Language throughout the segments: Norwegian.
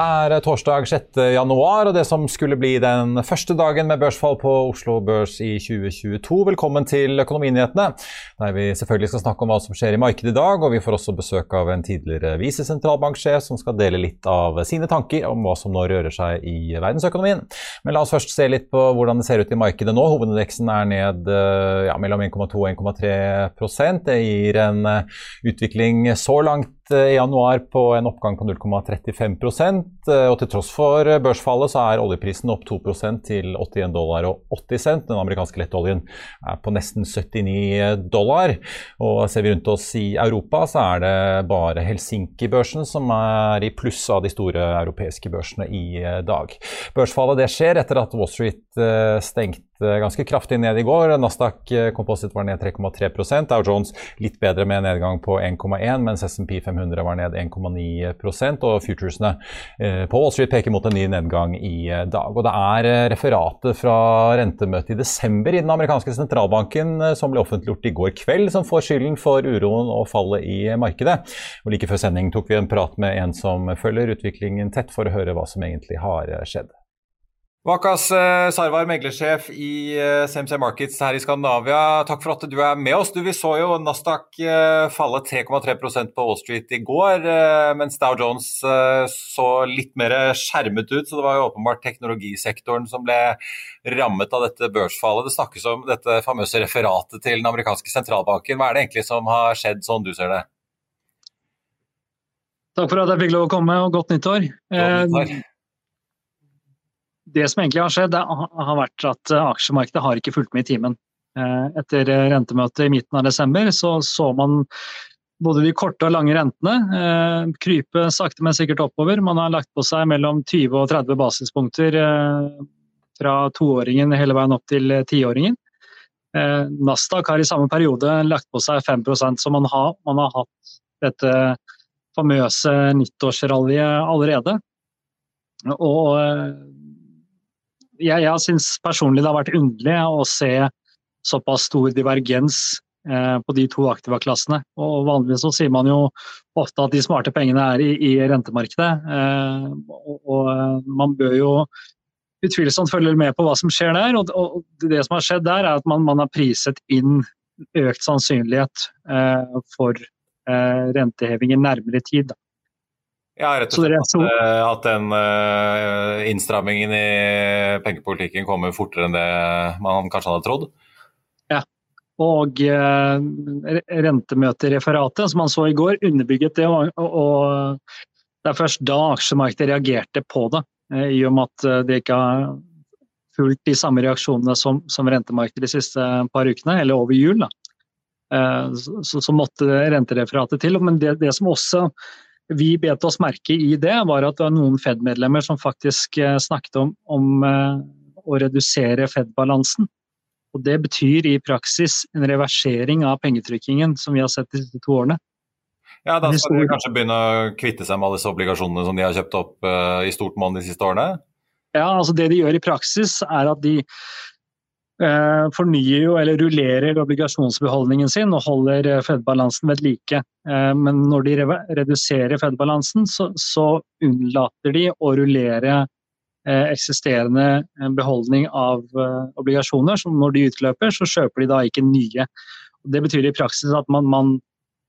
Det er torsdag 6. januar, og det som skulle bli den første dagen med børsfall på Oslo Børs i 2022. Velkommen til Økonominyhetene, der vi selvfølgelig skal snakke om hva som skjer i markedet i dag. Og vi får også besøk av en tidligere visesentralbanksjef som skal dele litt av sine tanker om hva som nå rører seg i verdensøkonomien. Men la oss først se litt på hvordan det ser ut i markedet nå. Hovedindeksen er ned ja, mellom 1,2 og 1,3 Det gir en utvikling så langt i januar på en oppgang på 0,35 og til tross for børsfallet så er oljeprisen opp 2% til 81 dollar og 80 cent. Den amerikanske lettoljen er på nesten 79 dollar. Og ser vi rundt oss i Europa, så er det bare Helsinki-børsen som er i pluss av de store europeiske børsene i dag. Børsfallet det skjer etter at Wall Street stengte ganske kraftig ned i går. Nasdaq Composite var ned 3,3% Dow Jones litt bedre med en nedgang på 1,1 mens SMP 500 var ned 1,9% og futuresene på Wall Street peker mot en ny nedgang i dag. Og Det er referatet fra rentemøtet i desember i den amerikanske sentralbanken som ble offentliggjort i går kveld, som får skylden for uroen og fallet i markedet. Og Like før sending tok vi en prat med en som følger utviklingen tett, for å høre hva som egentlig har skjedd. Vakas Sarwar, meglersjef i CMC Markets her i Skandinavia. Takk for at du er med oss. Du, vi så jo Nasdaq falle 3,3% på Wall Street i går, mens Dow Jones så litt mer skjermet ut. Så det var jo åpenbart teknologisektoren som ble rammet av dette børsfallet. Det snakkes om dette famøse referatet til den amerikanske sentralbanken. Hva er det egentlig som har skjedd, sånn du ser det? Takk for at jeg fikk lov å komme, og godt nyttår. Godt nyttår det som egentlig har skjedd, har vært at aksjemarkedet har ikke fulgt med i timen. Etter rentemøtet i midten av desember så, så man både de korte og lange rentene krype sakte, men sikkert oppover. Man har lagt på seg mellom 20 og 30 basispunkter fra toåringen hele veien opp til tiåringen. Nasdaq har i samme periode lagt på seg 5% så man har, man har hatt dette famøse nyttårsrallyet allerede. Og jeg, jeg syns personlig det har vært underlig å se såpass stor divergens eh, på de to aktiva-klassene. Og Vanligvis så sier man jo ofte at de smarte pengene er i, i rentemarkedet. Eh, og, og, man bør jo utvilsomt følge med på hva som skjer der. Og, det som har skjedd der, er at man, man har priset inn økt sannsynlighet eh, for renteheving i nærmere tid. Ja, rett og slett at, at den uh, innstrammingen i pengepolitikken kommer fortere enn det man kanskje hadde trodd? Ja, og uh, rentemøtereferatet som man så i går, underbygget det. Og, det er først da aksjemarkedet reagerte på det, i og med at det ikke har fulgt de samme reaksjonene som, som rentemarkedet de siste par ukene, eller over jul. da. Så, så, måtte rentereferatet til. Men det, det som også vi bet oss merke i det, var at det var noen Fed-medlemmer som faktisk snakket om, om å redusere Fed-balansen. Og Det betyr i praksis en reversering av pengetrykkingen som vi har sett de siste to årene. Ja, Da skal de kanskje begynne å kvitte seg med alle disse obligasjonene som de har kjøpt opp uh, i stort monn de siste årene? Ja, altså det de gjør i praksis er at de fornyer jo eller rullerer obligasjonsbeholdningen sin og holder Fed-balansen ved like. Uh, men når de re reduserer Fed-balansen, så, så, unnlater de å rullere eksisterende beholdning av obligasjoner. Så når de utløper, så kjøper de da ikke nye. Det betyr i praksis at man, man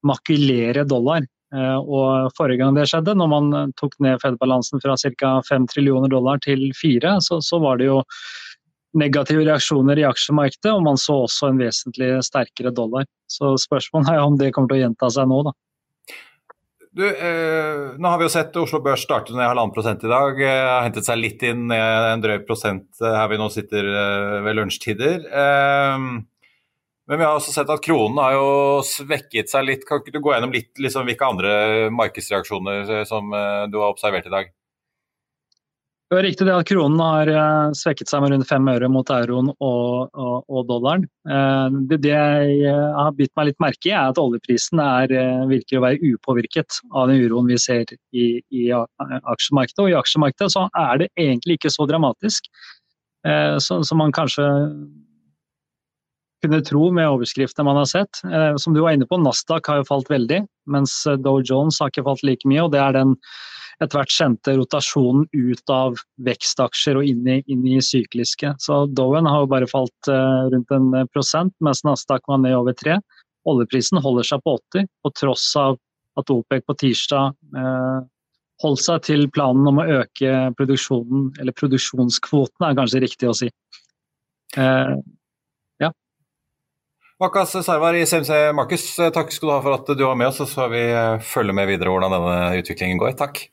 makulerer dollar. Og Forrige gang det skjedde, når man tok ned Fed-balansen fra ca. 5 trillioner dollar til 4, så, så var det jo negative reaksjoner i aksjemarkedet, og man så også en vesentlig sterkere dollar. Så spørsmålet er om det kommer til å gjenta seg nå, da. Du, eh, nå har vi jo sett Oslo Børs starte ned halvannen prosent i dag. Eh, har hentet seg litt inn, eh, en drøy prosent eh, her vi nå sitter eh, ved lunsjtider. Eh, men vi har også sett at kronen har jo svekket seg litt. Kan ikke du gå gjennom litt liksom, hvilke andre markedsreaksjoner som du har observert i dag? Det er riktig det at kronen har eh, svekket seg med rundt fem øre mot euroen og, og, og dollaren. Eh, det, det, jeg har bitt meg litt merke i, er at oljeprisen er, eh, virker å være upåvirket av den uroen vi ser i, i aksjemarkedet. Og i aksjemarkedet så er det egentlig ikke så dramatisk som man kanskje kunne tro med overskriftene man har sett. Som du var inne på, Nasdaq har jo falt veldig, mens Dow Jones har ikke falt like mye. og det er den etter hvert sendte rotasjonen ut av vekstaksjer og inn i, inn i sykliske. Så Dowen har jo bare falt uh, rundt en prosent, mens Nasdaq var ned over tre. Oljeprisen holder seg på 80, på tross av at OPEC på tirsdag eh, holdt seg til planen om å øke produksjonen, eller produksjonskvoten er kanskje riktig å si. Eh. Makas Sarvar i CMC Markus, takk skal du ha for at du var med oss, Og så skal vi følge med videre hvordan denne utviklingen går. Takk.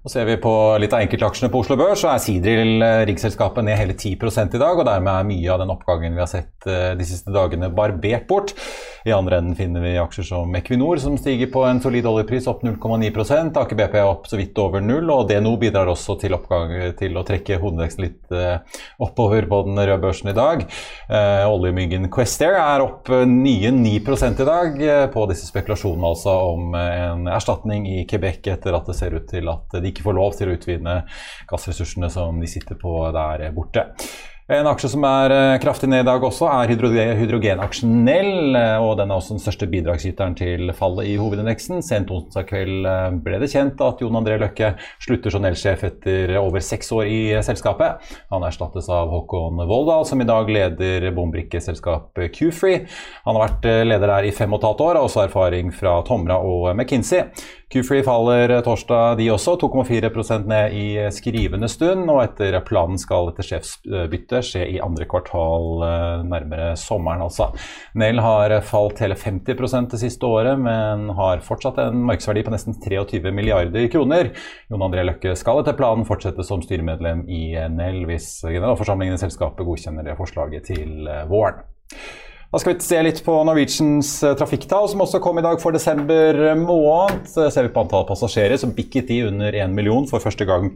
Og Ser vi på litt av enkeltaksjene på Oslo Børs, så er Sidril eh, riggselskapet ned hele 10 i dag. og Dermed er mye av den oppgangen vi har sett eh, de siste dagene barbert bort. I andre enden finner vi aksjer som Equinor, som stiger på en solid oljepris, opp 0,9 Aker BP er opp så vidt over null, og DNO bidrar også til, oppgang, til å trekke hovedveksten litt uh, oppover på den røde børsen i dag. Oljemyggen Questair er opp nye 9 i dag på disse spekulasjonene altså om en erstatning i Quebec etter at det ser ut til at de ikke får lov til å utvinne gassressursene som de sitter på der borte. En aksje som er eh, kraftig ned i dag også, er hydrogenaksjen Nell. Eh, og den er også den største bidragsyteren til fallet i hovedindeksen. Sent onsdag kveld eh, ble det kjent at Jon André Løkke slutter som Nell-sjef etter over seks år i selskapet. Han erstattes av Håkon Voldal, som i dag leder bombrikkeselskapet Q-Free. Han har vært leder der i fem og et halvt år, har også erfaring fra Tomra og McKinsey. Q-Free faller torsdag, de også. 2,4% ned i skrivende stund. Og etter planen skal dette sjefsbyttet skje i andre kvartal eh, nærmere sommeren, altså. Nell har falt hele 50% det siste året, men har fortsatt en markedsverdi på nesten 23 milliarder kroner. Jon André Løkke skal etter planen fortsette som styremedlem i Nell hvis generalforsamlingen i selskapet godkjenner det forslaget til eh, våren. Da skal vi se litt på Norwegians eh, trafikktall, som også kom i dag for desember måned. Ser vi på antall passasjerer, som bikket i under 1 million for første gang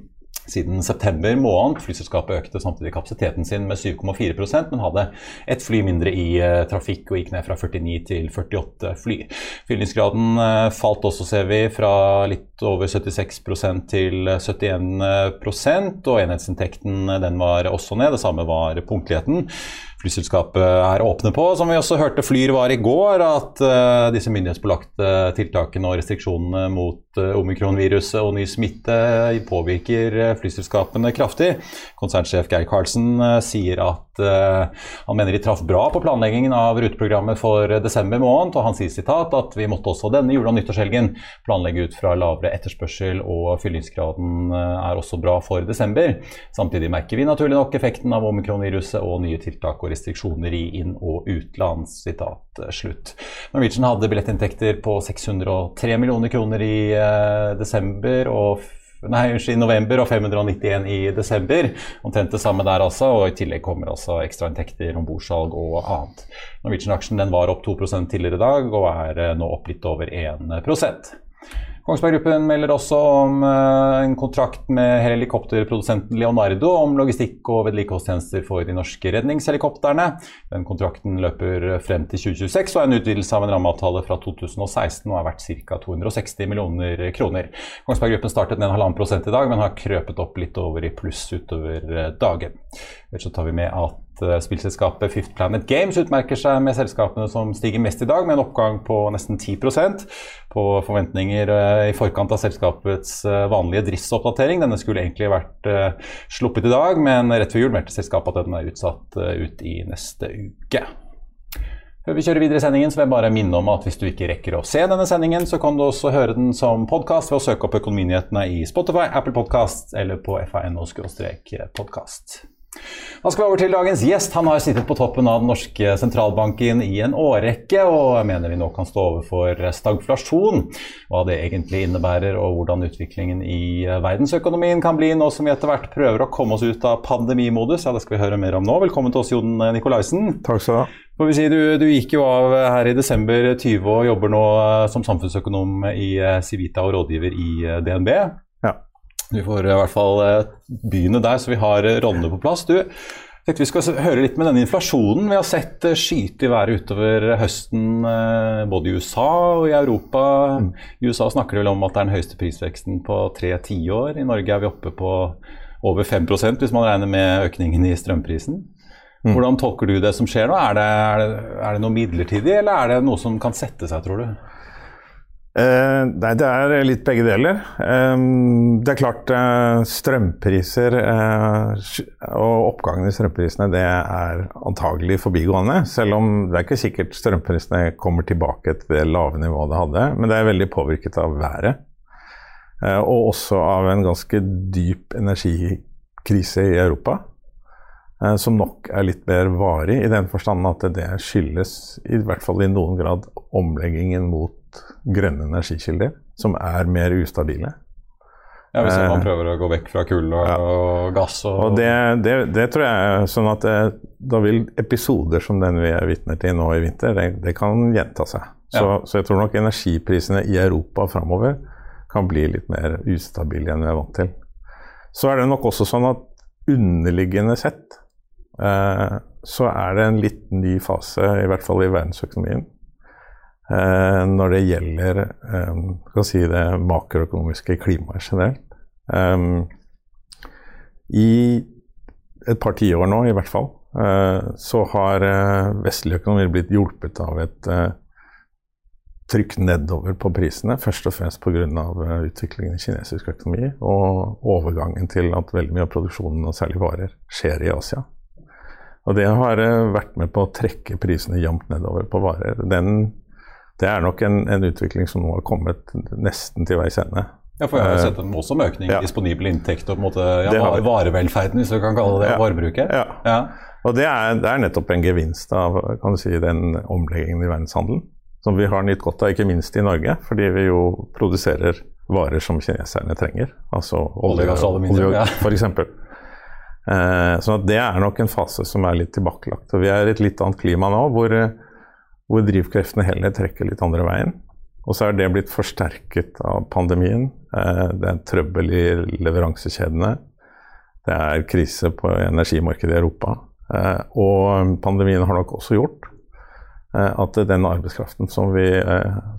siden september måned. Flyselskapet økte samtidig kapasiteten sin med 7,4% men hadde ett fly mindre i uh, trafikk og gikk ned fra 49 til 48 fly. Fyllingsgraden falt også, ser vi, fra litt over 76% til 71% og enhetsinntekten den var også ned. Det samme var punktligheten flyselskapet er åpne på. Som vi også hørte Flyr var i går, at uh, disse myndighetspålagte tiltakene og restriksjonene mot uh, omikronviruset og ny smitte påvirker uh, flyselskapene kraftig. Konsernsjef Geir Karlsen sier at han mener de traff bra på planleggingen av ruteprogrammet for desember måned, og han sier sitat at vi måtte også denne jule- og nyttårshelgen planlegge ut fra lavere etterspørsel, og fyllingsgraden er også bra for desember. Samtidig merker vi naturlig nok effekten av omikronviruset og nye tiltak og restriksjoner i inn- og utland. Sitat eh, slutt. Norwegian hadde billettinntekter på 603 millioner kroner i eh, desember og Nei, i november og 591 i desember. Omtrent det samme der altså. Og i tillegg kommer altså ekstrainntekter, ombordsalg og annet. Norwegian-aksjen var opp 2 tidligere i dag og er eh, nå opp litt over 1 Kongsberg Gruppen melder også om uh, en kontrakt med helikopterprodusenten Leonardo om logistikk og vedlikeholdstjenester for de norske redningshelikoptrene. Den kontrakten løper frem til 2026 og er en utvidelse av en rammeavtale fra 2016 og er verdt ca. 260 millioner kroner. Kongsberg Gruppen startet en halvannen prosent i dag, men har krøpet opp litt over i pluss utover eh, dagen. Ellers så tar vi med at Eh, spillselskapet Fifth Planet Games utmerker seg med selskapene som stiger mest i dag, med en oppgang på nesten 10% på forventninger eh, i forkant av selskapets eh, vanlige driftsoppdatering. Denne skulle egentlig vært sluppet i dag, men rett før jul meldte selskapet at den er utsatt ut i neste uke. Før vi kjører videre i sendingen, så vil jeg bare minne om at hvis du ikke rekker å se denne sendingen, så kan du også høre den som podkast ved å søke opp Økonominyhetene i Spotify, Apple Podkast eller på fano-podkast. Da skal vi over til dagens gjest. Han har sittet på toppen av den norske sentralbanken i en årrekke, og mener vi nå kan stå overfor stagflasjon. Hva det egentlig innebærer, og hvordan utviklingen i verdensøkonomien kan bli nå som vi etter hvert prøver å komme oss ut av pandemimodus. Ja, Det skal vi høre mer om nå. Velkommen til oss, Jon Nikolaisen. Takk skal du ha. Får vi si, du, du, gikk jo av her i desember 20 og jobber nå eh, som samfunnsøkonom i eh, Civita og rådgiver i eh, DNB. Du får i hvert fall begynne der, så vi har rollene på plass. Du, tenkte vi skal høre litt med denne inflasjonen. Vi har sett skyte i været utover høsten både i USA og i Europa. Mm. I USA snakker de vel om at det er den høyeste prisveksten på tre tiår. I Norge er vi oppe på over 5% hvis man regner med økningen i strømprisen. Mm. Hvordan tolker du det som skjer nå? Er det, er, det, er det, noe midlertidig, eller er det noe som kan sette seg, tror du? Eh, nei, det er litt begge deler. Eh, det er klart eh, strømpriser eh, og oppgangen i strømprisene det er antagelig forbigående. Selv om det er ikke sikkert strømprisene kommer tilbake til det lave nivået det hadde. Men det er veldig påvirket av været. Og også av en ganske dyp energikrise i Europa. Som nok er litt mer varig, i den forstand at det skyldes, i hvert fall i noen grad, omleggingen mot grønne energikilder, som er mer ustabile. Ja, Hvis man eh, prøver å gå vekk fra kull og, ja. og gass og, og det, det, det, tror jeg er sånn at det, da vil episoder som den vi er vitner til nå i vinter, det, det kan gjenta seg. Så, ja. så, jeg tror nok energiprisene i Europa framover kan bli litt mer ustabile enn vi er vant til. Så er det nok også sånn at underliggende sett Eh, så er det en litt ny fase, i hvert fall i verdensøkonomien, eh, når det gjelder eh, si det makroøkonomiske klimaet generelt. I et par tiår nå, i hvert fall, så har vestlige økonomier blitt hjulpet av et trykk nedover på prisene, først og fremst pga. utviklingen i kinesisk økonomi og overgangen til at veldig mye av produksjonen, og særlig varer, skjer i Asia. Og det har eh, vært med på å trekke prisene jevnt nedover på varer. Den, det er nok en, en, utvikling som nå har kommet nesten til veis ende. Ja, for jeg har sett en voldsom økning i ja. disponibel inntekt og på en måte, ja, varevelferden, hvis du kan kalle det ja. varebruket. Ja. ja. Og det er, det er, nettopp en gevinst av kan du si, den omleggingen i verdenshandelen som vi har nytt godt av, ikke minst i Norge, fordi vi jo produserer varer som kineserne trenger. Altså olje, olje, olje, olje f.eks. Eh, så det er nok en fase som er litt tilbakelagt. Og vi er i et litt annet klima nå, hvor, hvor drivkreftene heller trekker litt andre veien. Og så er det blitt forsterket av pandemien. Eh, det er trøbbel i leveransekjedene. Det er krise på energimarkedet i Europa. Eh, og pandemien har nok også gjort eh, at den arbeidskraften som, vi,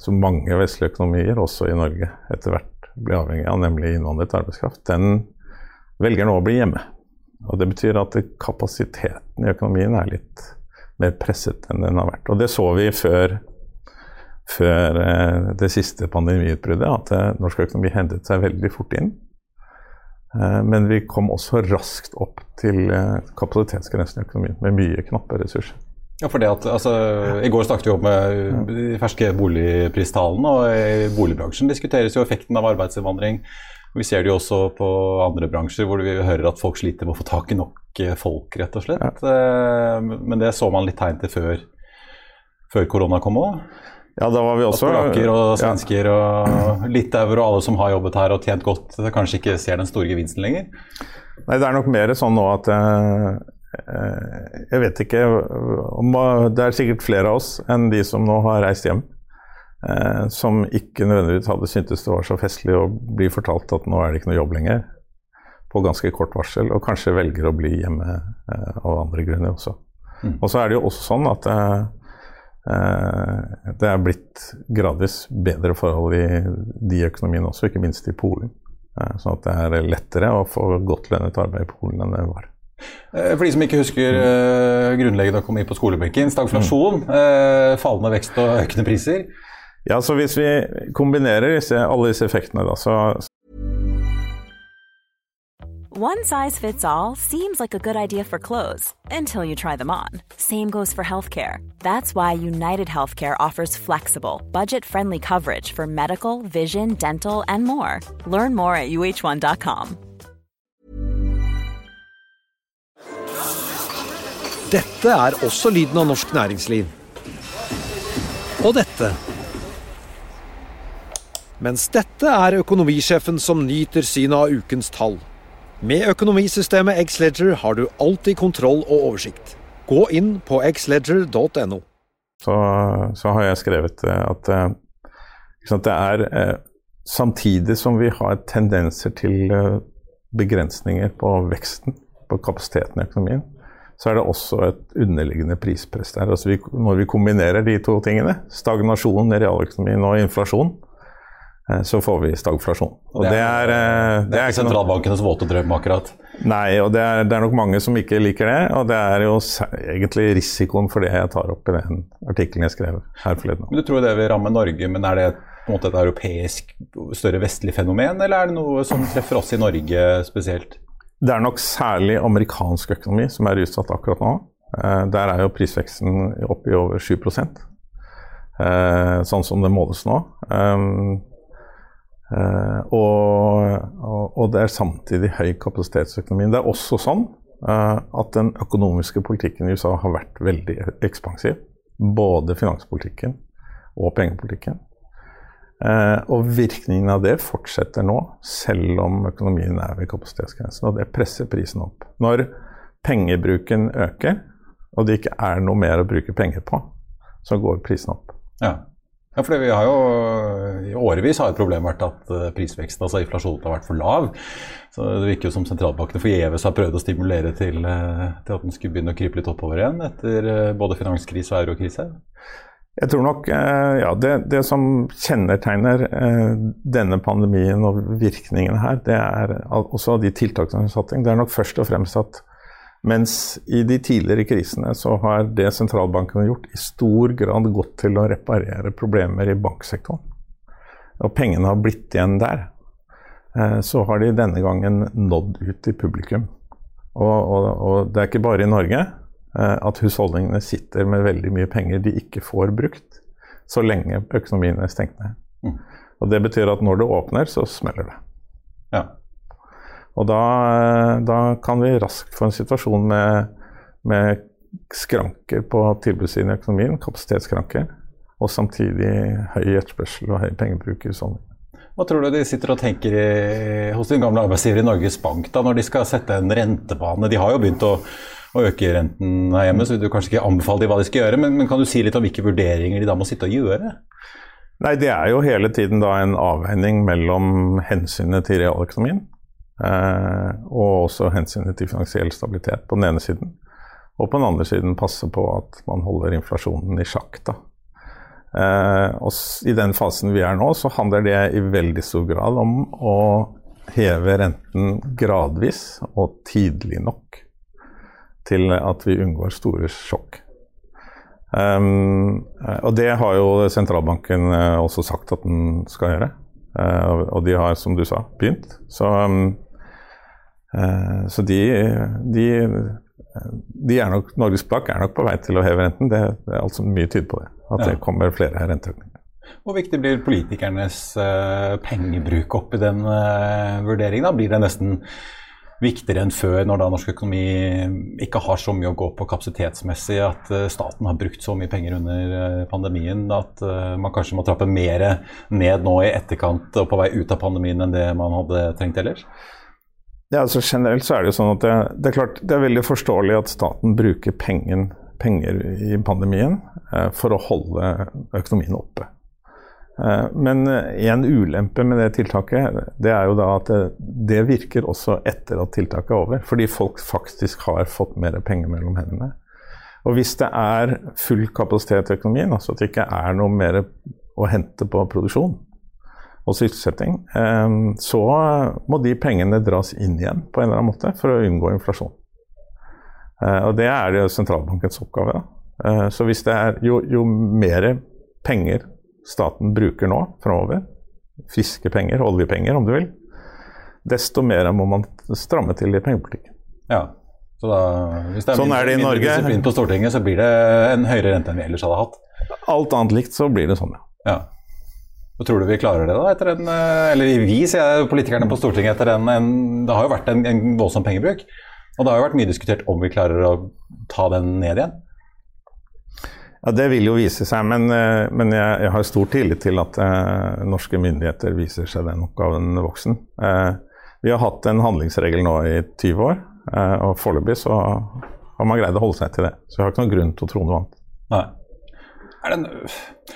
som mange vestlige økonomier, også i Norge, etter hvert blir avhengig av, nemlig innvandret arbeidskraft, den velger nå å bli hjemme. Og Det betyr at kapasiteten i økonomien er litt mer presset enn den har vært. Og Det så vi før, før eh, det siste pandemiutbruddet, at eh, norsk økonomi hentet seg veldig fort inn. Eh, men vi kom også raskt opp til kapasitetsgrensen i økonomien med mye knappe ressurser. Ja, for det at, altså, I går snakket vi om de ferske boligpristallene, og i boligbransjen diskuteres jo effekten av arbeidsinnvandring vi ser det jo også på andre bransjer hvor vi hører at folk sliter med å få tak i nok eh, folk, rett og slett. Ja. Eh, men det så man litt tegn til før, før korona kom òg. Ja, da var vi også... At polakker og svensker ja. og litauere og alle som har jobbet her og tjent godt, kanskje ikke ser den store gevinsten lenger? Nei, det er nok mer sånn nå at jeg, jeg vet ikke om Det er sikkert flere av oss enn de som nå har reist hjem eh, som ikke nødvendigvis hadde syntes det var så festlig å bli fortalt at nå er det ikke noe jobb lenger, på ganske kort varsel, og kanskje velger å bli hjemme eh, av andre grunner også. Mm. Og så er det jo også sånn at eh, eh det er blitt gradvis bedre forhold i de økonomiene også, ikke minst i Polen. Eh, sånn at det er lettere å få godt lønnet arbeid i Polen enn det var. Eh, for de som ikke husker uh, grunnleggende økonomi på skolebenken, stagflasjon, mm. fallende vekst og økende priser. Ja, så hvis vi kombinerer disse, alle disse effektene, da, så One size fits all seems like a good idea for clothes until you try them on. Same goes for healthcare. That's why United Healthcare offers flexible, budget friendly coverage for medical, vision, dental, and more. Learn more at uh1.com. Dette er også lyden av norsk næringsliv. Og dette. Mens dette er økonomisjefen som nyter synet av ukens tall. Med økonomisystemet Xledger har du alltid kontroll og oversikt. Gå inn på xledger.no. Så, så, har jeg skrevet at, at det er eh, Samtidig som vi har tendenser til eh, begrensninger på veksten, på kapasiteten i økonomien, så er det også et underliggende prispress der. Altså vi, når vi kombinerer de to tingene, stagnasjon i realøkonomien og inflasjon, eh, så får vi stagflasjon. Og det, er, det er, det er ikke sentralbankenes våte drøm, akkurat? Nei, og det er, det er, nok mange som ikke liker det. Og det er jo egentlig risikoen for det jeg tar opp i den artikkelen jeg skrev her forleden. Men Du tror det vil ramme Norge, men er det på en måte et europeisk, større vestlig fenomen, eller er det noe som treffer oss i Norge spesielt? Det er nok særlig amerikansk økonomi som er utsatt akkurat nå. Eh, der er jo prisveksten oppe i over 7% eh, sånn som det måles nå. Eh, og, og, det er samtidig høy kapasitetsøkonomi. Det er også sånn at den økonomiske politikken i USA har vært veldig ekspansiv. Både finanspolitikken og pengepolitikken. Eh, og virkningen av det fortsetter nå, selv om økonomien er ved kapasitetsgrensen. Og det presser prisen opp. Når pengebruken øker, og det ikke er noe mer å bruke penger på, så går prisen opp. Ja. Ja for vi har jo i årevis har et problem vært at eh, prisveksten, altså inflasjonen, har vært for lav. Så Det virker jo som sentralbankene forgjeves har prøvd å stimulere til, eh, til at den skulle begynne å krype litt oppover igjen etter både finanskrise og eurokrise. Jeg tror nok eh, ja, det, det, som kjennetegner eh, denne pandemien og virkningen her, det er også de tiltakene som er satt inn. Det er nok først og fremst at mens i de tidligere krisene så har det sentralbanken har gjort, i stor grad gått til å reparere problemer i banksektoren. Og pengene har blitt igjen der. Eh, så har de denne gangen nådd ut til publikum. Og, og, og det er ikke bare i Norge. Eh, at husholdningene sitter med veldig mye penger de ikke får brukt, så lenge økonomien er stengt ned. Mm. Og Det betyr at når det åpner, så smeller det. Ja. Og da, da, kan vi raskt få en situasjon med, med skranker på tilbudssiden i økonomien, kapasitetsskranker, og samtidig høy etterspørsel og høy pengebruk i husholdningene. Hva tror du de sitter og tenker i, hos din gamle arbeidsgiver i Norges Bank da, når de skal sette en rentebane? De har jo begynt å å øke renten her hjemme, så vil du kanskje ikke anbefale dem hva de skal gjøre. Men, men, kan du si litt om hvilke vurderinger de da må sitte og gjøre? Nei, Det er jo hele tiden da en avveining mellom hensynet til realøkonomien eh, og også hensynet til finansiell stabilitet på den ene siden. Og på den andre siden passe på at man holder inflasjonen i sjakk. da. Eh, og I den fasen vi er nå, så handler det i veldig stor grad om å heve renten gradvis og tidlig nok til at vi unngår store sjokk. Um, og det har jo sentralbanken uh, også sagt at den skal gjøre. Uh, og de har, som du sa, begynt. Så, um, så de, de, de, er nok, Norges Bank er nok på vei til å heve renten. Det, det er altså mye tyder på det. At ja. det kommer flere renteøkninger. Hvor viktig blir politikernes pengebruk opp i den vurderingen? Da blir det nesten viktigere enn før, når da norsk økonomi ikke har så mye å gå på kapasitetsmessig, at uh, staten har brukt så mye penger under uh, pandemien at uh, man kanskje må trappe mer ned nå i etterkant og på vei ut av pandemien enn det man hadde trengt ellers? Ja, altså Generelt så er det jo sånn at det, det, er klart det er veldig forståelig at staten bruker pengen, penger i pandemien for å holde økonomien oppe. Eh, men eh, en ulempe med det tiltaket, det er jo da at det, det, virker også etter at tiltaket er over. Fordi folk faktisk har fått mer penger mellom hendene. Og hvis det er full kapasitet i økonomien, altså at det ikke er noe mer å hente på produksjon og sysselsetting, eh, så må de pengene dras inn igjen på en eller annen måte for å unngå inflasjon. Og det er jo sentralbankens oppgave. Da. Så hvis det er jo, jo mer penger staten bruker nå framover, friske penger, oljepenger om du vil, desto mer må man stramme til i pengepolitikken. Ja. Så da, hvis det er sånn mindre, er det i Norge. disiplin på Stortinget, så blir det en høyere rente enn vi ellers hadde hatt. Alt annet likt så blir det sånn, ja. Ja. Og tror du vi klarer det, da? etter en, eh, Eller vi, sier jeg, politikerne på Stortinget, etter en, en Det har jo vært en, en voldsom pengebruk. Og det har jo vært mye diskutert om vi klarer å ta den ned igjen. Ja, Det vil jo vise seg, men, eh, men jeg, jeg, har stor tillit til at eh, norske myndigheter viser seg den oppgaven voksen. Eh, vi har hatt en handlingsregel nå i 20 år, eh, og foreløpig så har man greid å holde seg til det. Så jeg har ikke noen grunn til å tro noe annet. Nei. Er det,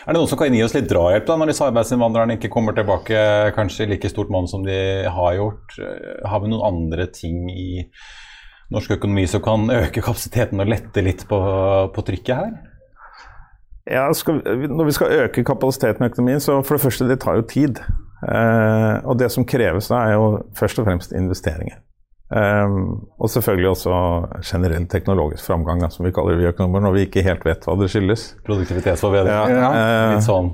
er det noen som kan gi oss litt drahjelp da, når disse arbeidsinnvandrerne ikke kommer tilbake kanskje i like stort monn som de har gjort? Har vi noen andre ting i norsk økonomi som kan øke kapasiteten og lette litt på, på trykket her? Ja, skal, når vi skal øke kapasiteten i økonomien, så for det første, det tar jo tid. Eh, og det som kreves da, er jo først og fremst investeringer. Eh, og selvfølgelig også generell teknologisk framgang, da, som vi kaller det vi økonomer, når vi ikke helt vet hva det skyldes. Produktivitetsforbedring. Ja, eh, litt sånn.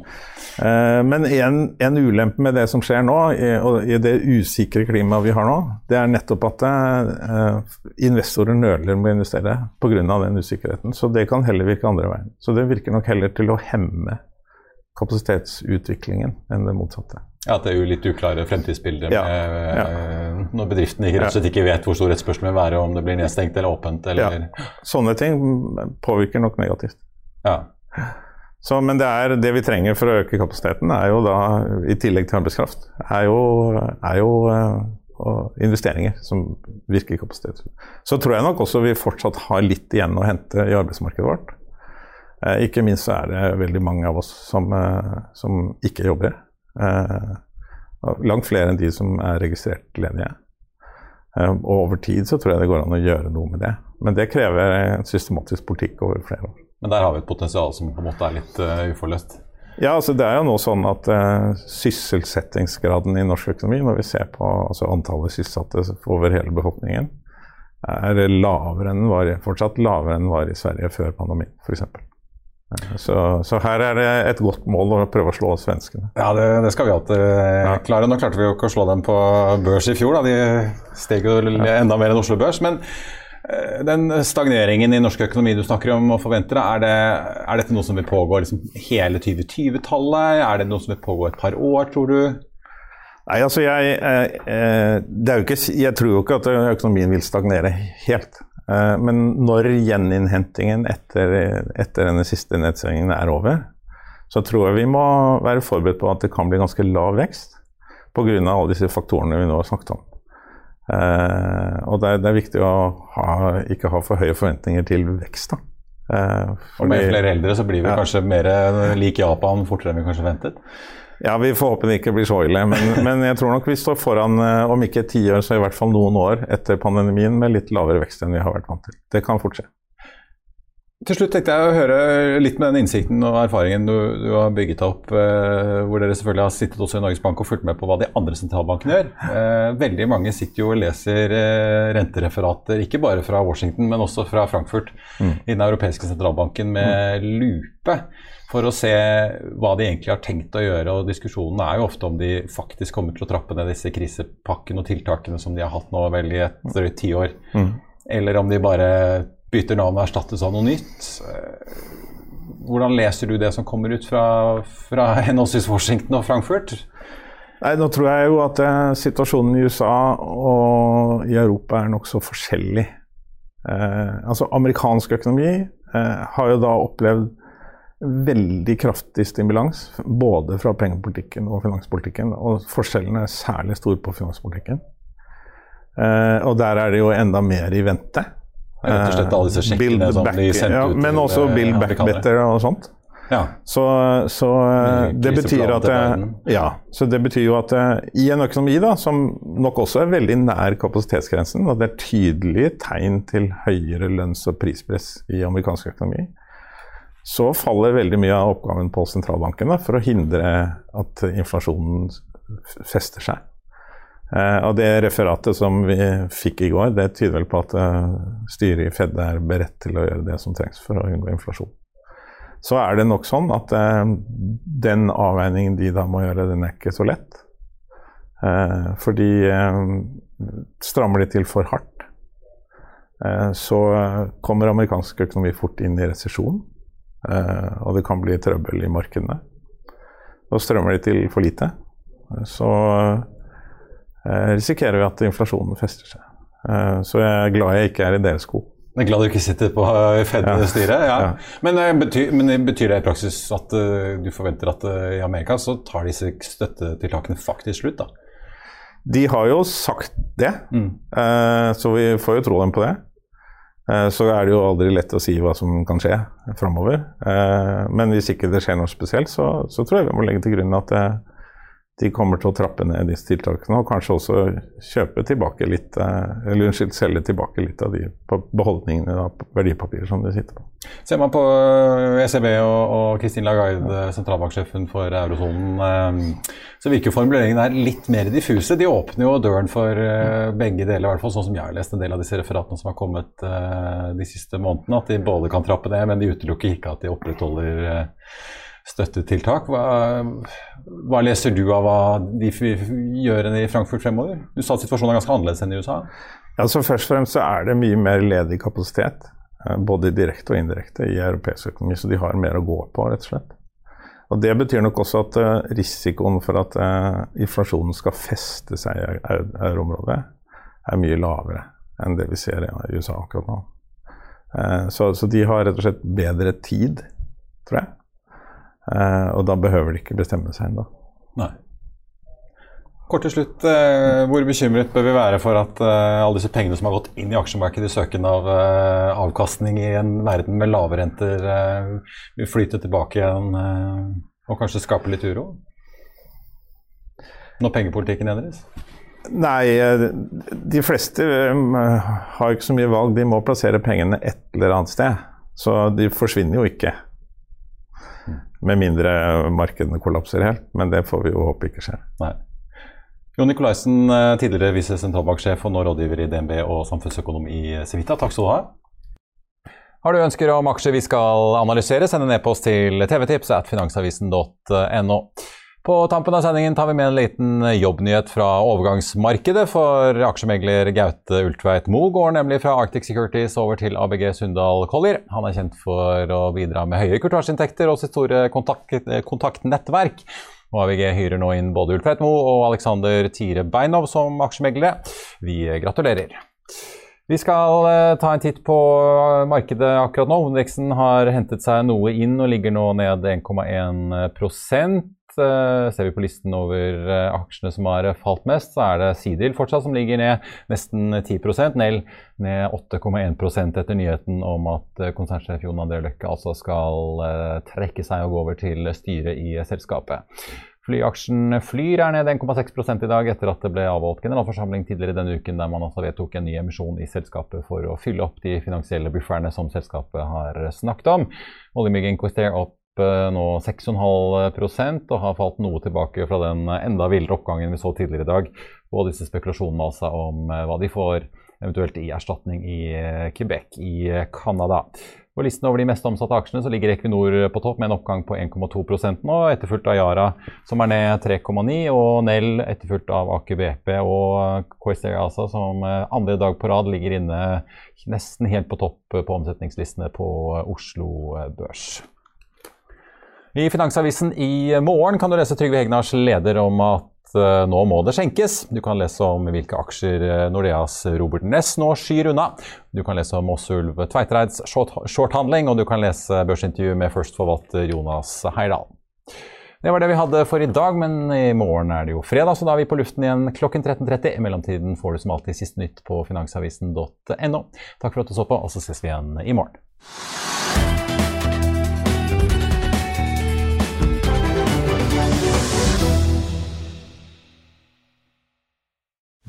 Uh, men en, en, ulempe med det som skjer nå, i, og i det usikre klimaet vi har nå, det er nettopp at uh, investorer nøler med å investere pga. den usikkerheten. Så det kan heller virke andre veien. Så det virker nok heller til å hemme kapasitetsutviklingen enn det motsatte. Ja, At det er jo litt uklare fremtidsbilder Ja, med, ja. eh, når bedriftene rett og slett ikke vet hvor stor etterspørselen vil være, om det blir nedstengt eller åpent. Eller, Sånne ting påvirker nok negativt. ja. Så, men det, er, det vi trenger for å øke kapasiteten, er jo da, i tillegg til arbeidskraft, er jo, er jo eh, og investeringer som virker kapasitet. Så tror jeg nok også vi fortsatt har litt igjen å hente i arbeidsmarkedet vårt. Eh, ikke minst så er det veldig mange av oss som, eh, som ikke jobber. Eh, langt flere enn de som er registrert ledige. Eh, og over tid så tror jeg det går an å gjøre noe med det. Men det krever en systematisk politikk over flere år. Men der har vi et potensial som på en måte er litt uh, uforløst. Ja, altså det er jo nå sånn at uh, sysselsettingsgraden i norsk økonomi, når vi ser på altså antallet sysselsatte over hele befolkningen, er lavere enn var, fortsatt lavere enn var i Sverige før pandemien, f.eks. Så, så her er det et godt mål å prøve å slå svenskene. Ja, det, det skal vi alltid uh, klare. Nå klarte vi jo ikke å slå dem på børs i fjor, da. de steg jo enda mer enn Oslo Børs. men eh, den stagneringen i norsk økonomi du snakker om og forventer, er, det, er dette noe som vil pågå liksom hele 2020-tallet? Er det noe som vil pågå et par år, tror du? Nei, altså jeg, eh, eh, er ikke, jeg tror jo ikke at økonomien vil stagnere helt. Eh, men når gjeninnhentingen etter, etter denne siste nedstengingen er over, så tror jeg vi må være forberedt på at det kan bli ganske lav vekst pga. alle disse faktorene vi nå har snakket om. Eh, og det er, det er viktig å ha, ikke ha for høye forventninger til vekst. da. Eh, Og med flere eldre så blir vi Ja. kanskje mer lik Japan fortere enn vi kanskje ventet? Ja, vi får håpe det ikke blir så ille. Men, men jeg tror nok vi står foran, eh, om ikke ti år, så i hvert fall noen år etter pandemien med litt lavere vekst enn vi har vært vant til. Det kan fort skje. Til slutt tenkte jeg å høre litt med den innsikten og erfaringen du, du har bygget opp, eh, hvor dere selvfølgelig har sittet også i Norges Bank og fulgt med på hva de andre sentralbankene gjør. Eh, veldig mange sitter jo og leser eh, rentereferater, ikke bare fra Washington, men også fra Frankfurt, i den europeiske sentralbanken med lupe, for å se hva de egentlig har tenkt å gjøre. Og diskusjonen er jo ofte om de faktisk kommer til å trappe ned disse krisepakkene og tiltakene som de har hatt nå vel i et drøyt tiår, eller om de bare bytter navn og erstattes av noe nytt. Eh, Hvordan leser du det som kommer ut fra, fra henholdsvis Washington og Frankfurt? Nei, Nå tror jeg jo at eh, situasjonen i USA og i Europa er nokså forskjellig. Eh, altså Amerikansk økonomi eh, har jo da opplevd veldig kraftig stimulans, både fra pengepolitikken og finanspolitikken. Og forskjellen er særlig stor på finanspolitikken. Eh, og der er det jo enda mer i vente. Rett og slett alle disse sjekkene som back- de sendte ja, ut Men til, også eh, Build Back. Better og sånt. Ja. Så, så eh, det betyr at til eh, Ja, så det betyr jo at eh, i en økonomi da, som nok også er veldig nær kapasitetsgrensen, og det er tydelige tegn til høyere lønns- og prispress i amerikansk økonomi, så faller veldig mye av oppgaven på sentralbanken da, for å hindre at inflasjonen fester seg. Eh, og det referatet som vi fikk i går, det tyder vel på at uh, styret i Fed er beredt til å gjøre det som trengs for å unngå inflasjon så er det nok sånn at uh, den avveiningen de da må gjøre, den er ikke så lett. fordi strammer de til for hardt, så kommer amerikansk økonomi fort inn i resesjon. Og det kan bli trøbbel i markedene. Og strømmer de til for lite, så risikerer vi at inflasjonen fester seg. Så jeg er glad jeg ikke er i deres sko. Jeg er glad du ikke sitter på Fed-styret. Ja. ja. Men, eh, men, betyr, det i praksis at du forventer at i Amerika så tar disse støttetiltakene faktisk slutt? da? De har jo sagt det, mm. så vi får jo tro dem på det. så er det jo aldri lett å si hva som kan skje framover. men hvis ikke det skjer noe spesielt, så, så, tror jeg vi må legge til grunn at det, de kommer til å trappe ned disse tiltakene og kanskje også kjøpe tilbake litt, eh, eller unnskyld, selge tilbake litt av de beholdningene av verdipapirer som de sitter på. Ser man på ECB eh, e og Kristin Lagarde, sentralbanksjefen for eurosonen, eh, så virker formuleringene her litt mer diffuse. De åpner jo døren for begge deler, i hvert fall sånn som jeg har lest en del av disse referatene som har kommet de siste månedene. At de både kan trappe ned, men de utelukker ikke at de opprettholder støttetiltak. Hva, hva, leser du av hva de gjør i Frankfurt fremover? Du sa at situasjonen er ganske annerledes enn i USA? Ja, så Først og fremst så er det mye mer ledig kapasitet, eh, både direkte og indirekte, i europeisk økonomi. Så de har mer å gå på, rett og slett. Og Det betyr nok også at uh, risikoen for at uh, inflasjonen skal feste seg i euroområdet, er mye lavere enn det vi ser i USA akkurat nå. Så, så de har rett og slett bedre tid, tror jeg. Uh, og da behøver de ikke bestemme seg ennå. Kort til slutt, uh, hvor bekymret bør vi være for at uh, alle disse pengene som har gått inn i aksjemarkedet i søken av avkastning i en verden med lave renter, vil flyte tilbake igjen og kanskje skape litt uro? Når pengepolitikken endres? Nei, de fleste har ikke så mye valg. De må plassere pengene et eller annet sted. Så de forsvinner jo ikke. Med mindre markedene kollapser helt, men det får vi jo håpe ikke skjer. Nei. Jon Nikolaisen, eh, tidligere visesentralbanksjef og nå rådgiver i DNB og samfunnsøkonom i Civita. Takk skal du ha. Har du ønsker om aksjer vi skal analysere, send en e-post til tvtips at finansavisen.no. På tampen av sendingen tar vi med en liten jobbnyhet fra overgangsmarkedet. For aksjemegler Gaute Ultveit Moe går nemlig fra Arctic Securities over til ABG Sundal Collier. Han er kjent for å bidra med høye kurtasjeinntekter og sitt store kontakt, kontaktnettverk. Og ABG hyrer nå inn både Ultveit Moe og Alexander Tire Beinov som aksjemeglere. Vi gratulerer. Vi skal uh, ta en titt på markedet akkurat nå. Hovedveksten har hentet seg noe inn og ligger nå ned 1,1 Eh, ser vi på listen over eh, aksjene som har falt mest, så er det Sidil fortsatt som ligger ned nesten 10 Nell ned 8,1% etter nyheten om at eh, konsernsjef Jon André Løkke altså skal trekke seg og gå over til styret i selskapet. Flyaksjen Flyr er ned 1,6 i dag etter at det ble avholdt generalforsamling tidligere denne uken der man altså vedtok en ny emisjon i selskapet for å fylle opp de finansielle bufferne som selskapet har snakket om. Oljemyggen Quister opp nå 6,5% og har falt noe tilbake fra den enda villere oppgangen vi så tidligere i dag. Og disse spekulasjonene altså om eh, hva de får eventuelt i erstatning i eh, Quebec i eh, Canada. På listen over de mest omsatte aksjene så ligger Equinor på topp med en oppgang på 1,2% nå, etterfulgt av Yara som er ned 3,9 og Nell etterfulgt av Aker BP og KSR altså, som andre dag på rad ligger inne nesten helt på topp på omsetningslistene på Oslo Børs. I Finansavisen i morgen kan du lese Trygve Hegnars leder om at uh, nå må det skjenkes. Du kan lese om hvilke aksjer uh, Nordeas Robert Ness nå skyr unna. Du kan lese om Åsulv Tveitereids shorthandling, og du kan lese børsintervju med førstforvalter Jonas Heirdal. Det var det vi hadde for i dag, men i morgen er det jo fredag, så da er vi på luften igjen klokken 13.30. I mellomtiden får du som alltid siste nytt på finansavisen.no. Takk for at du så på, og så ses vi igjen i morgen.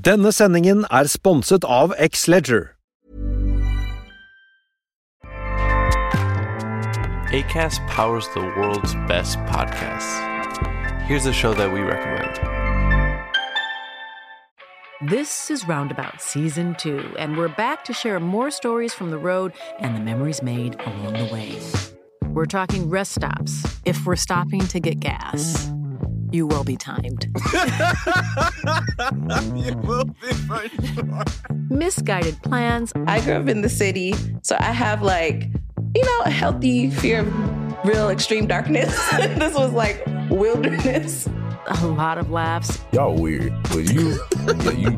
Denne sendingen er sponset av X-Leger. ACAST powers the world's best podcasts. Here's a show that we recommend. This is Roundabout Season 2, and we're back to share more stories from the road and the memories made along the way. We're talking rest stops, if we're stopping to get gas You will be timed. you will be for sure. Misguided plans. I grew up in the city, so I have like, you know, a healthy fear of real extreme darkness. this was like wilderness. A lot of laughs. Y'all weird, but you, yeah, you,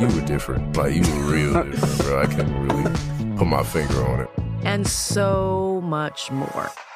you were different. Like you were real different, bro. I can't really put my finger on it. And so much more.